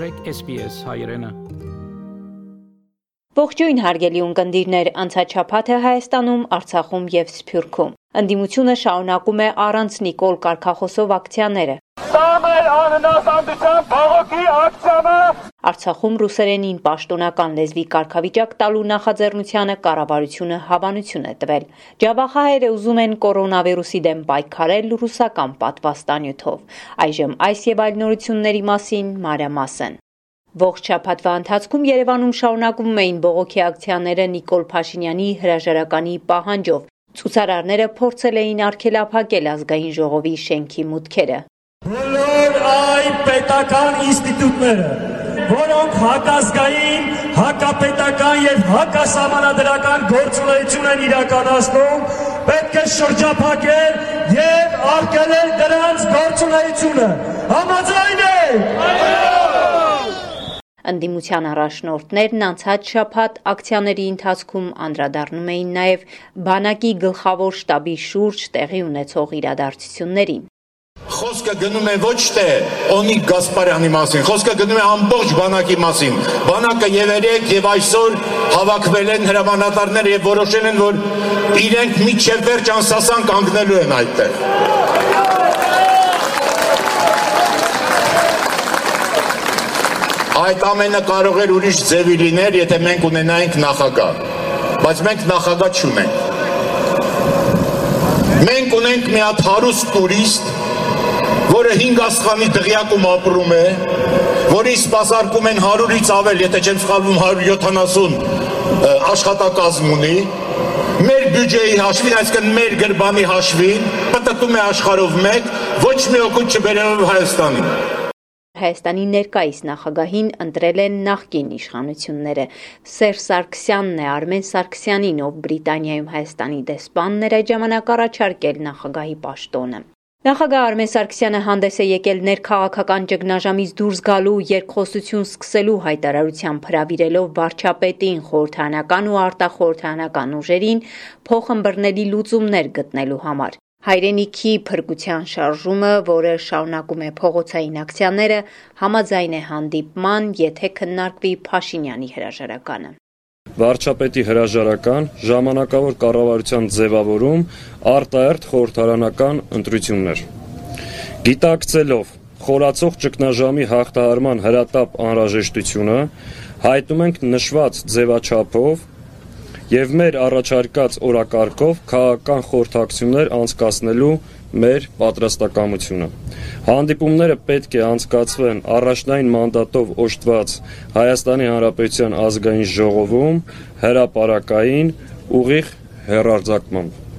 մտրեք SPS հայրենը։ Ողջույն հարգելի ունկնդիրներ, անցած շաբաթը Հայաստանում, Արցախում եւ Սփյուռքում։ Անդիմությունը շարունակում է առանց Նիկոլ Կարքախոսով ակցիաները։ Տամեր անհնասանդության բողոքի ակցիանը Արցախում ռուսերենին պաշտոնական լեզվի կարգավիճակ տալու նախաձեռնությանը կառավարությունը հավանություն է տվել։ Ջավախահայերը ուզում են կորոնավիրուսի դեմ պայքարել ռուսական պատվաստանյութով։ Այժմ այս եւ այլ նորությունների մասին մանրամասն։ Ողջ շաբաթվա ընթացքում Երևանում շարունակվում էին բողոքի ակցիաները Նիկոլ Փաշինյանի հրաժարականի պահանջով։ Ցուցարարները փորձել էին արգելափակել ազգային ժողովի շենքի մուտքերը։ բոլոր այն պետական ինստիտուտները, որոնք հակազգային, հակապետական եւ հակասահմանադրական գործունեություն են իրականացնում, պետք է շրջափակել եւ արգելել դրանց գործունեությունը։ Համաձայն եք։ Ընդդիմության առաջնորդներն անցած շաբաթ ակցիաների ընթացքում անդրադառնում էին նաև բանակի գլխավոր շտաբի շուրջ տեղի ունեցող իրադարձություններին։ Խոսքը գնում է ոչ թե Օնիկ Գասպարյանի մասին, խոսքը գնում է ամբողջ բանակի մասին։ Բանակը եւ երեք եւ այսօր հավաքվել են հրամանատարները եւ որոշել են, որ իրենք միջև վերջ անսասան կանգնելու են այդտեղ։ Այդ ամենը կարող էր ուրիշ ձևի լինել, եթե մենք ունենայինք նախագահ։ Բայց մենք նախագահ չունենք։ Մենք ունենք մի հատ հարուստ տուրիստ, որը 5 աստղանի դղյակում ապրում է, որի սպասարկում են 100-ից ավել, եթե չեմ սխալվում 170 աշխատակազմ ունի, մեր բյուջեի հաշվին, այսինքն մեր գրբանի հաշվին, պատտում է աշխարհով մեկ, ոչ մի օգուտ չբերելով Հայաստանին։ Հայաստանի ներկայիս նախագահին ընտրել են նախկին իշխանությունները։ Սերժ Սարգսյանն է Արմեն Սարգսյանին, ով Բրիտանիայում Հայաստանի դեսպանն էր այդ ժամանակ առաջարկել նախագահի պաշտոնը։ Նախագահ Արմեն Սարգսյանը հանդես է եկել ներքաղաքական ճգնաժամից դուրս գալու երկխոսություն սկսելու հայտարարությամբ հրավիրելով վարչապետին խորհրդանական ու արտախորհրդանական ուժերին փոխըմբռնելի լուծումներ գտնելու համար։ Հայրենիքի փրկության շարժումը, որը շարունակում է փողոցային ակցիաները, համաձայն է հանդիպման, եթե քննարկվի Փաշինյանի հրաժարականը։ Վարչապետի հրաժարական ժամանակավոր կառավարության ձևավորում արտահերթ խորհրդարանական ընտրություններ։ Գիտակցելով խորացող ճգնաժամի հաղթահարման հրատապ անհրաժեշտությունը, հայտնում ենք նշված ձևաչափով եւ մեր առաջարկած օրակարգով քաղաքական խորհրդակցություններ անցկացնելու մեր պատրաստակամությունը։ Հանդիպումները պետք է անցկացվեն առաջնային մանդատով օժտված Հայաստանի Հանրապետության ազգային ժողովում հրաապարակային ուղիղ հերարձակմամբ։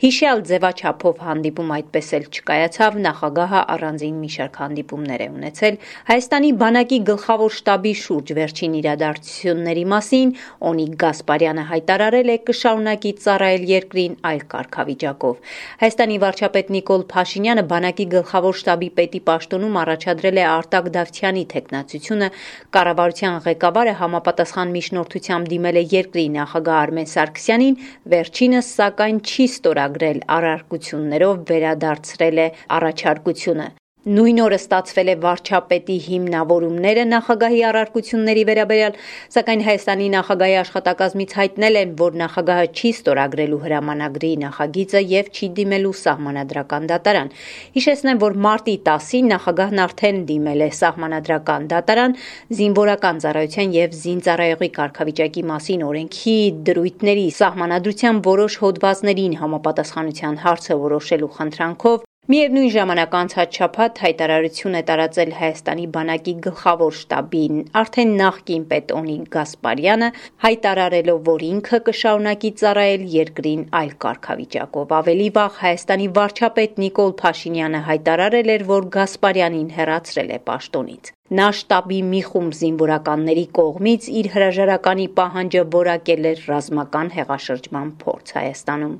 Հիշյալ ձևաչափով հանդիպում այդպես էլ չկայացավ, նախագահը առանձին մի շարք հանդիպումներ է ունեցել Հայաստանի բանակի գլխավոր շտաբի շուրջ վերջին իրադարձությունների մասին, Օնիկ Գասպարյանը հայտարարել է կշարունակի ծառայել երկրին այլ կարգավիճակով։ Հայաստանի վարչապետ Նիկոլ Փաշինյանը բանակի գլխավոր շտաբի պետի պաշտոնում առաջադրել է Արտակ Դավթյանի թեկնածությունը, կառավարության ղեկավարը համապատասխան միջնորդությամբ դիմել է երկրի նախագահ Արմեն Սարգսյանին, վերջինս սակայն չի ստորագրել ստորագրել առարկություններով վերադարձրել է առաջարկությունը։ Նույն օրը ստացվել է վարչապետի հիմնավորումները նախագահի առարկությունների վերաբերյալ, սակայն Հայաստանի նախագահի աշխատակազմից հայտնել են, որ նախագահը չի ստորագրելու հրամանագրի նախագիծը եւ չի դիմելու սահմանադրական դատարան։ Հիշեցնեմ, որ մարտի 10-ին նախագահն արդեն դիմել է սահմանադրական դատարան զինվորական ծառայության եւ զինծառայողի կարգավիճակի մասին օրենքի դրույթների սահմանադրության որոշ հոդվածներին համապատասխանության հարցը որոշելու խնդրանքով Միևնույն ժամանակ անցած շաբաթ հայտարարություն է տարածել Հայաստանի բանակի գլխավոր շտաբին արդեն նախկին պետ Օնիկ Գասպարյանը հայտարարելով, որ ինքը կշարունակի ծառայել երկրին այլ կարգավիճակով։ Ավելի վաղ Հայաստանի վարչապետ Նիկոլ Փաշինյանը հայտարարել էր, որ Գասպարյանին հերացրել է պաշտոնից։ Նա շտաբի մի խումբ զինվորականների կողմից իր հրաժարականի պահանջը որակել էր ռազմական հեղաշրջման փորձ Հայաստանում։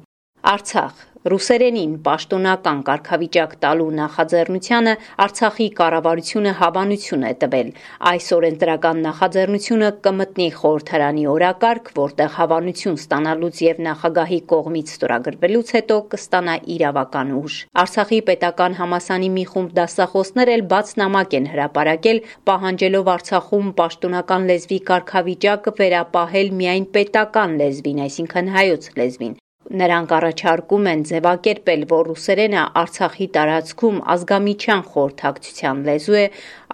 Արցախ Ռուսերենին պաշտոնական կարգավիճակ տալու նախաձեռնությանը Արցախի կառավարությունը հավանություն է տվել։ Այսօր ընտրական նախաձեռնությունը կմտնի խորհրդարանի օրակարգ, որտեղ հավանություն ստանալուց եւ նախագահի կողմից ստորագրվելուց հետո կստանա իրավական ուժ։ Արցախի պետական համասանի մի խումբ դասախոսներ էլ բաց նամակ են հրապարակել, պահանջելով Արցախում պաշտոնական լեզվի կարգավիճակը վերապահել միայն պետական լեզվին, այսինքն հայոց լեզվին։ Նրանք առաջարկում են ձևակերպել, որ ռուսերենը Արցախի տարածքում ազգամիչյան խորհրդակցության լեզու է,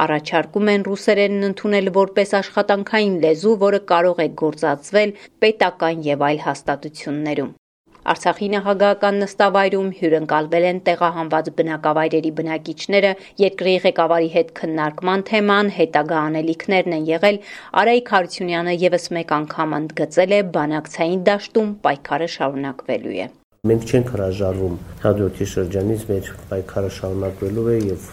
առաջարկում են ռուսերենն ընդունել որպես աշխատանքային լեզու, որը կարող է գործածվել պետական եւ այլ հաստատություններում։ Արցախի նախագահական նստավայրում հյուրընկալվել են տեղահանված բնակավայրերի բնակիչները, երկրի ղեկավարի հետ քննարկման թեման հետագա անելիքներն են եղել, Արայիկ Հարությունյանը եւս մեկ անգամ ընդգծել է բանակցային դաշտում պայքարը շարունակվելու է։ Մենք չենք հրաժարվում հաջորդի շրջանից մեր պայքարը շարունակվելու է եւ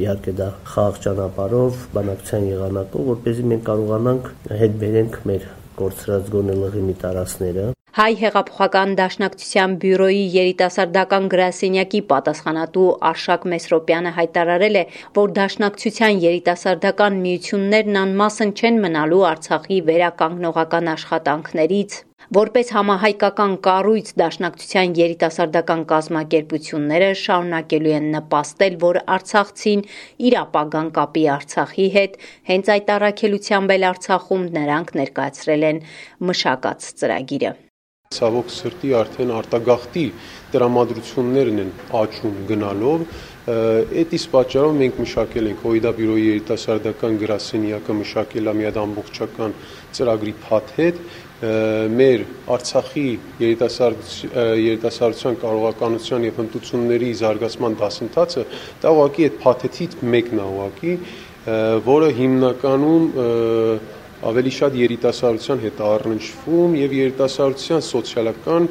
իհարկե դա խաղաղ ճանապարհով, բանակցային եղանակով, որ เป զի մենք կարողանանք հետ բերենք մեր կորցրած գոնելղի մի տարածները Հայ հեղափոխական դաշնակցության բյուրոյի երիտասարդական գրասենյակի պատասխանատու Արշակ Մեսրոպյանը հայտարարել է, որ դաշնակցության երիտասարդական միություններն անմասն չեն մնալու Արցախի վերականգնողական աշխատանքներից, Որպես համահայկական կառույց դաշնակցության երիտասարդական կազմակերպությունները շարունակելու են նպաստել, որ Արցախցին իր ապագան կապի Արցախի հետ, հենց այդ առաքելությամբ էլ Արցախում նրանք ներկայացրել են մշակած ծրագիրը։ Ցավոք սրտի արդեն արտագաղթի տրամադրություններն են աճում գնալով Այդ իսկ պատճառով մենք մշակել ենք Հոյդա բյուրոյի երիտասարդական գրասենյակը մշակել է մի հատ ամբողջական ծրագրի փաթեթ մեր Արցախի երիտասարդության կարողականության եւ հմտությունների զարգացման դասընթացը դա ուղղակի այդ փաթեթից մեկն է ուղղակի, որը հիմնականում ավելի շատ երիտասարդության հետ առնչվում եւ երիտասարդության սոցիալական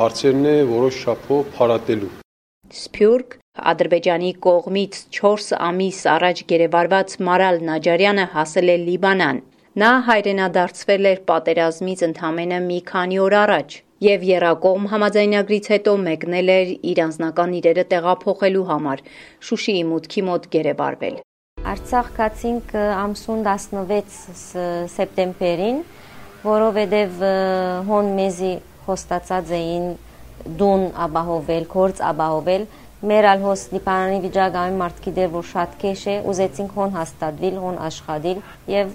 հարցերն է որոշ շափով փարատելու։ Սփյուռք Ադրբեջանի կողմից 4 ամիս առաջ գերեվարված Մարալ Նաջարյանը հասել է Լիբանան։ Նա հայրենադարձվել էր պատերազմից ընդամենը մի քանի օր առաջ եւ Երակոմ համաձայնագրից հետո մեկնել էր իր անձնական իրերը տեղափոխելու համար Շուշիի մուտքի մոտ գերեվարվել։ Արցախ գացինք ամսուն 16 սեպտեմբերին, որովհետև հոն մեզի խոստացած էին դուն ապահովել, կորց ապահովել, մեր ալ հոս դիպարանի վիճակային մարդկի դեր, որ շատ կեշ է, ուզեցինք հոն հաստատվիլ, հոն աշխատիլ և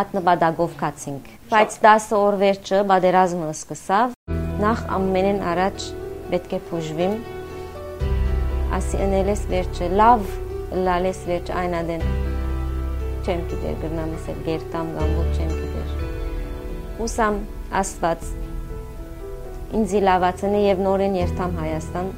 ատնպադագով կացինք։ Բայց դասը օր վերջը բադերազմը սկսավ, նախ ամենեն առաջ պետք է պուժվիմ, ասի ընելես վերջը, լավ լալես վերջ այնադեն չեմ գիտեր գրնամս էլ գերտամ կամ ոչ չեմ գիտեր ուսամ աստված ինձ լավացնի եւ նորեն երթամ Հայաստան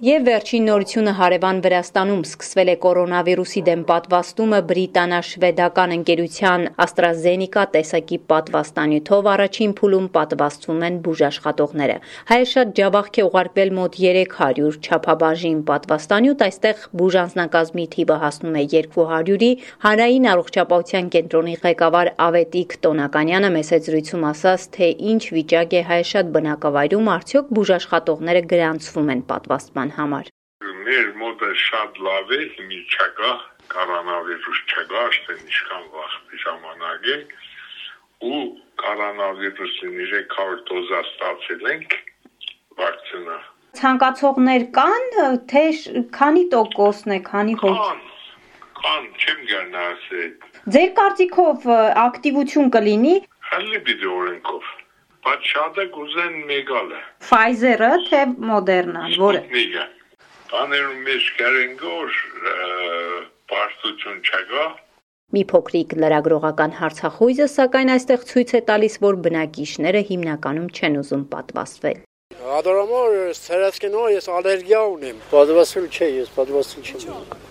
Եվ վերջին նորությունը հարևան Վրաստանում սկսվել է կորոնավիրուսի դեմ պատվաստումը բրիտանա-շվեդական ընկերության AstraZeneca տեսակի պատվաստանյութով առաջին փուլում պատվաստվում են բուժաշխատողները։ Հայաշատ ջավախք է ուղարկվել մոտ 300 չափաբաժին պատվաստանյութ, այստեղ բուժանձնակազմի թիվը հասնում է 200-ի։ Հանրային առողջապահության կենտրոնի ղեկավար Ավետիք Տոնականյանը մեծ զրույցում ասաց, թե ինչ վիճակ է հայաշատ բնակավայրում, արդյոք բուժաշխատողները գրանցվում են պատվաստման կառավարության համար։ Մեր մոտը շատ լավ է, հիմի չկա կորոնավիրուս չկա, աշտե ինչքան վաղ ժամանակ է ու կորոնավիրուսին 300 դոզա ստացել ենք վակցինա։ Ցանկացողներ կան, թե քանի տոկոսն է, քանի հոգ։ Կան, կան, չեմ գարնա ասել։ Ձեր կարծիքով ակտիվություն կլինի։ Հələ պիտի օրենքով բայց շատը կուզեն մեգալը։ Pfizer-ը թե Moderna-ն, որը։ Նիգա։ Բաներում մեջ կերեն գոր պարտություն չկա։ Մի փոքրիկ լրագրողական հարցախույզը սակայն այստեղ ցույց է տալիս, որ բնակիչները հիմնականում չեն ուզում պատվաստվել։ Ադորամոր սերասկենո ես ալերգիա ունեմ։ Պատվաստել չէ, ես պատվաստել չեմ։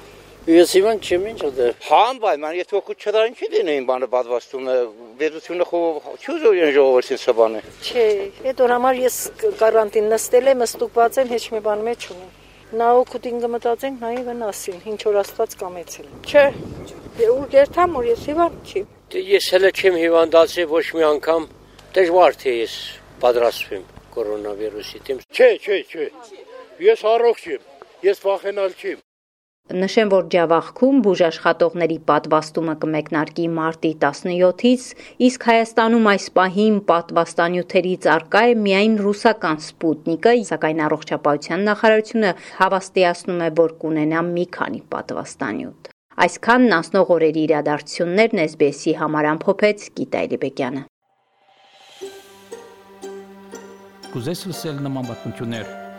Ես իվան չեմ ինչ դե։ Համ բայ, ման եթե օգուտ չդար ինչի դինեին բանը պատվաստում է, վերությունը խո չուզոր են ժողովրդին սբանը։ Չէ, այդ օր համար ես կարանտին նստել եմ, ստուկված եմ, ոչ մի բան մեջ չունեմ։ Նա օգուտին կմտածենք նայի վնասին, ինչ որ աստված կամեցել։ Չէ։ Ուր գերթամ, որ ես հիվանդ չի։ Դե ես հələ չեմ հիվանդացել ոչ մի անգամ, դժվար թե ես պատրաստվեմ։ կորոնավիրուսի դեմ։ Չէ, չէ, չէ։ Ես առողջ եմ։ Ես վախենալ չեմ։ Նշեմ, որ Ջավախքում բուժաշխատողների պատվաստումը կմեկնարկի մարտի 17-ից, իսկ Հայաստանում այս պահին պատվաստանյութերից արկա է միայն ռուսական Սպուտնիկը, սակայն առողջապահության նախարարությունը հավաստիացնում է, որ կունենա մի քանի պատվաստանյութ։ Այսքանն անցնող օրերի իրադարձություններն SBS-ի համար ամփոփեց Գիտա Էլիբեկյանը։ Կուզես լսել նման բանություններ,